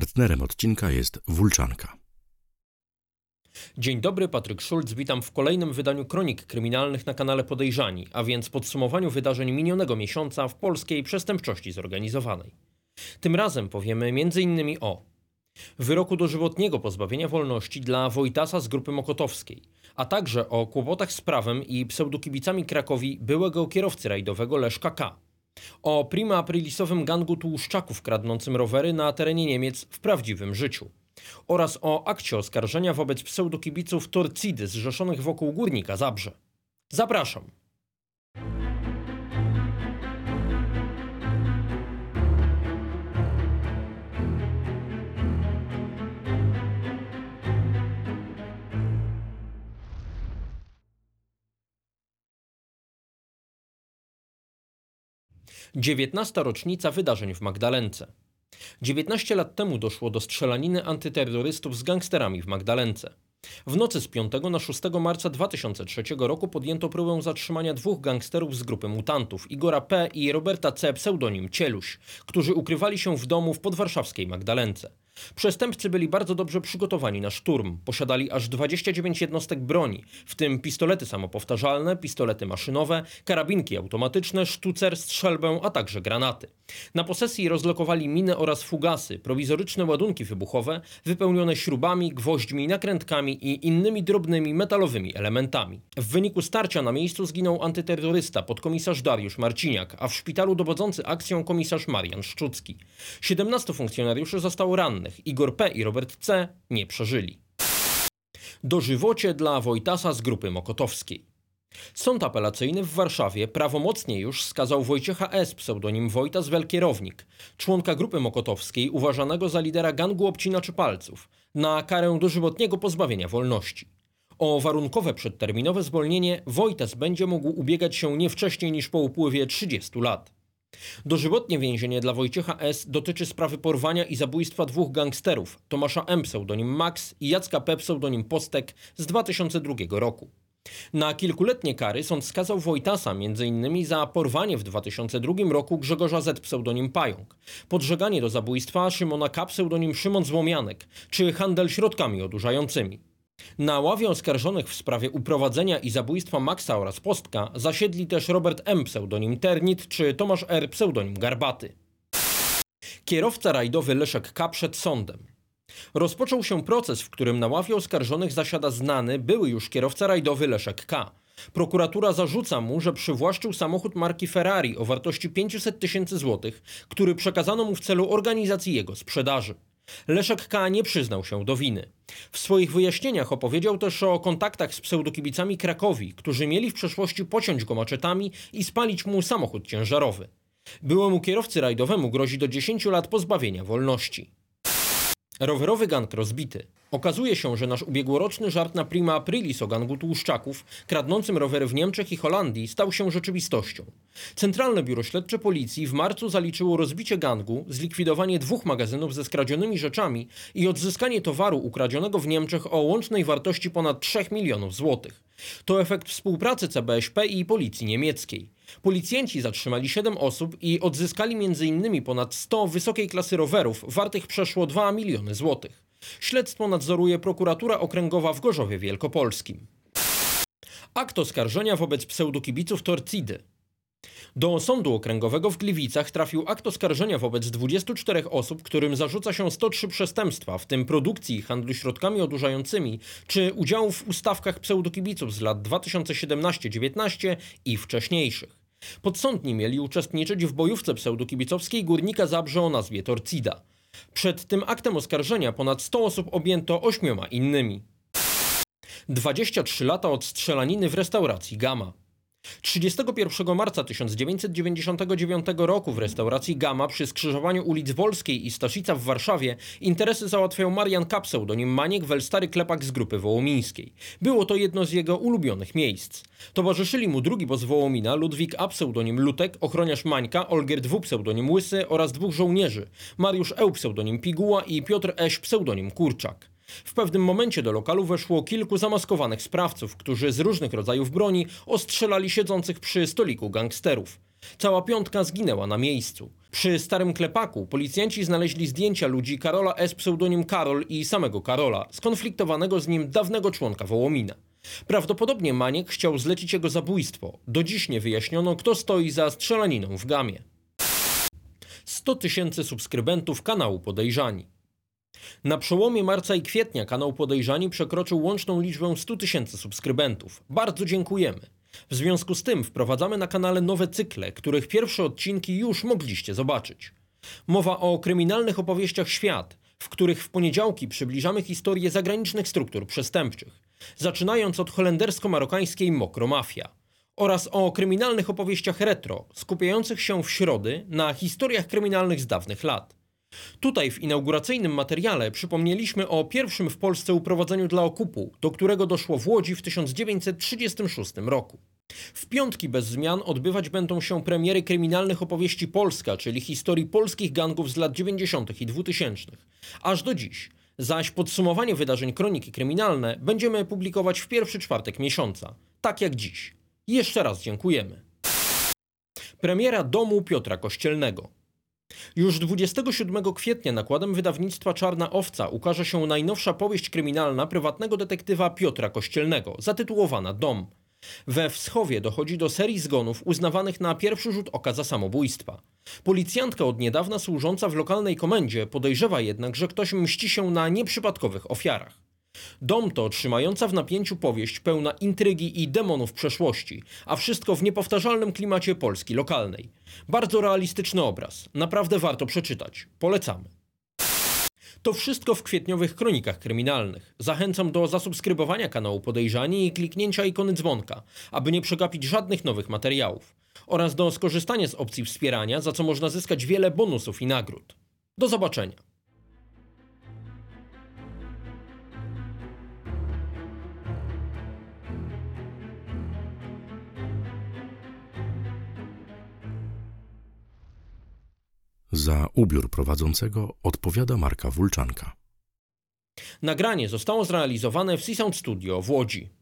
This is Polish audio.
Partnerem odcinka jest Wulczanka. Dzień dobry, Patryk Szulc. Witam w kolejnym wydaniu kronik kryminalnych na kanale Podejrzani, a więc podsumowaniu wydarzeń minionego miesiąca w polskiej przestępczości zorganizowanej. Tym razem powiemy m.in. o wyroku dożywotniego pozbawienia wolności dla Wojtasa z grupy Mokotowskiej, a także o kłopotach z prawem i pseudokibicami Krakowi byłego kierowcy rajdowego Leszka K. O prima aprilisowym gangu tłuszczaków kradnącym rowery na terenie Niemiec w prawdziwym życiu oraz o akcie oskarżenia wobec pseudokibiców Torcidy zrzeszonych wokół Górnika Zabrze. Zapraszam. 19. rocznica wydarzeń w Magdalence. 19 lat temu doszło do strzelaniny antyterrorystów z gangsterami w Magdalence. W nocy z 5 na 6 marca 2003 roku podjęto próbę zatrzymania dwóch gangsterów z grupy mutantów, Igora P. i Roberta C. pseudonim Cieluś, którzy ukrywali się w domu w podwarszawskiej Magdalence. Przestępcy byli bardzo dobrze przygotowani na szturm. Posiadali aż 29 jednostek broni, w tym pistolety samopowtarzalne, pistolety maszynowe, karabinki automatyczne, sztucer, strzelbę, a także granaty. Na posesji rozlokowali miny oraz fugasy, prowizoryczne ładunki wybuchowe, wypełnione śrubami, gwoźdźmi, nakrętkami i innymi drobnymi metalowymi elementami. W wyniku starcia na miejscu zginął antyterrorysta podkomisarz Dariusz Marciniak, a w szpitalu dowodzący akcją komisarz Marian Szczucki. 17 funkcjonariuszy zostało rannych. Igor P. i Robert C. nie przeżyli. Dożywocie dla Wojtasa z grupy Mokotowskiej. Sąd apelacyjny w Warszawie prawomocnie już skazał Wojciecha S., pseudonim Wojtas Welkierownik, członka grupy mokotowskiej uważanego za lidera gangu obcinaczy palców, na karę dożywotniego pozbawienia wolności. O warunkowe przedterminowe zwolnienie Wojtas będzie mógł ubiegać się nie wcześniej niż po upływie 30 lat. Dożywotnie więzienie dla Wojciecha S. dotyczy sprawy porwania i zabójstwa dwóch gangsterów, Tomasza M. pseudonim Max i Jacka P. pseudonim Postek z 2002 roku. Na kilkuletnie kary sąd skazał Wojtasa m.in. za porwanie w 2002 roku Grzegorza Z. pseudonim Pająk, podżeganie do zabójstwa Szymona K. pseudonim Szymon Złomianek czy handel środkami odurzającymi. Na ławie oskarżonych w sprawie uprowadzenia i zabójstwa Maxa oraz Postka zasiedli też Robert M. pseudonim Ternit czy Tomasz R. pseudonim Garbaty. Kierowca rajdowy Leszek K. przed sądem. Rozpoczął się proces, w którym na ławie oskarżonych zasiada znany, były już kierowca rajdowy Leszek K. Prokuratura zarzuca mu, że przywłaszczył samochód marki Ferrari o wartości 500 tysięcy złotych, który przekazano mu w celu organizacji jego sprzedaży. Leszek K. nie przyznał się do winy. W swoich wyjaśnieniach opowiedział też o kontaktach z pseudokibicami Krakowi, którzy mieli w przeszłości pociąć go maczetami i spalić mu samochód ciężarowy. Byłemu kierowcy rajdowemu grozi do 10 lat pozbawienia wolności. Rowerowy gang rozbity. Okazuje się, że nasz ubiegłoroczny żart na prima aprilis o gangu tłuszczaków, kradnącym rowery w Niemczech i Holandii, stał się rzeczywistością. Centralne Biuro Śledcze Policji w marcu zaliczyło rozbicie gangu, zlikwidowanie dwóch magazynów ze skradzionymi rzeczami i odzyskanie towaru ukradzionego w Niemczech o łącznej wartości ponad 3 milionów złotych. To efekt współpracy CBŚP i policji niemieckiej. Policjanci zatrzymali 7 osób i odzyskali m.in. ponad 100 wysokiej klasy rowerów wartych przeszło 2 miliony złotych. Śledztwo nadzoruje prokuratura okręgowa w Gorzowie Wielkopolskim. Akt oskarżenia wobec pseudokibiców Torcidy. Do Sądu Okręgowego w Gliwicach trafił akt oskarżenia wobec 24 osób, którym zarzuca się 103 przestępstwa, w tym produkcji i handlu środkami odurzającymi, czy udziału w ustawkach pseudokibiców z lat 2017-19 i wcześniejszych. Podsądni mieli uczestniczyć w bojówce pseudokibicowskiej Górnika Zabrze o nazwie Torcida. Przed tym aktem oskarżenia ponad 100 osób objęto ośmioma innymi. 23 lata od strzelaniny w restauracji Gama. 31 marca 1999 roku w restauracji Gama przy skrzyżowaniu ulic Wolskiej i Staszica w Warszawie interesy załatwiał Marian Kapseł, do nim Maniek Welstary Klepak z grupy wołomińskiej. Było to jedno z jego ulubionych miejsc. Towarzyszyli mu drugi boss Wołomina, Ludwik A pseudonim Lutek, ochroniarz Mańka, Olgierd W pseudonim Łysy oraz dwóch żołnierzy, Mariusz Eł pseudonim Piguła i Piotr Eś pseudonim Kurczak. W pewnym momencie do lokalu weszło kilku zamaskowanych sprawców, którzy z różnych rodzajów broni ostrzelali siedzących przy stoliku gangsterów. Cała piątka zginęła na miejscu. Przy starym klepaku policjanci znaleźli zdjęcia ludzi Karola S. pseudonim Karol i samego Karola, skonfliktowanego z nim dawnego członka Wołomina. Prawdopodobnie Maniek chciał zlecić jego zabójstwo. Do dziś nie wyjaśniono, kto stoi za strzelaniną w gamie. 100 tysięcy subskrybentów kanału Podejrzani. Na przełomie marca i kwietnia kanał Podejrzani przekroczył łączną liczbę 100 tysięcy subskrybentów. Bardzo dziękujemy. W związku z tym wprowadzamy na kanale nowe cykle, których pierwsze odcinki już mogliście zobaczyć. Mowa o kryminalnych opowieściach świat, w których w poniedziałki przybliżamy historię zagranicznych struktur przestępczych, zaczynając od holendersko-marokańskiej Mokromafia oraz o kryminalnych opowieściach retro, skupiających się w środy na historiach kryminalnych z dawnych lat. Tutaj w inauguracyjnym materiale przypomnieliśmy o pierwszym w Polsce uprowadzeniu dla okupu, do którego doszło w Łodzi w 1936 roku. W piątki bez zmian odbywać będą się premiery kryminalnych opowieści Polska, czyli historii polskich gangów z lat 90. i 2000. Aż do dziś. Zaś podsumowanie wydarzeń Kroniki Kryminalne będziemy publikować w pierwszy czwartek miesiąca, tak jak dziś. Jeszcze raz dziękujemy. Premiera Domu Piotra Kościelnego. Już 27 kwietnia nakładem wydawnictwa Czarna Owca ukaże się najnowsza powieść kryminalna prywatnego detektywa Piotra Kościelnego, zatytułowana Dom. We Wschowie dochodzi do serii zgonów uznawanych na pierwszy rzut oka za samobójstwa. Policjantka od niedawna służąca w lokalnej komendzie podejrzewa jednak, że ktoś mści się na nieprzypadkowych ofiarach. Dom to trzymająca w napięciu powieść pełna intrygi i demonów przeszłości, a wszystko w niepowtarzalnym klimacie Polski lokalnej. Bardzo realistyczny obraz, naprawdę warto przeczytać. Polecamy. To wszystko w kwietniowych kronikach kryminalnych. Zachęcam do zasubskrybowania kanału Podejrzani i kliknięcia ikony dzwonka, aby nie przegapić żadnych nowych materiałów. Oraz do skorzystania z opcji wspierania, za co można zyskać wiele bonusów i nagród. Do zobaczenia. Za ubiór prowadzącego odpowiada Marka Wulczanka. Nagranie zostało zrealizowane w Seasound Studio w Łodzi.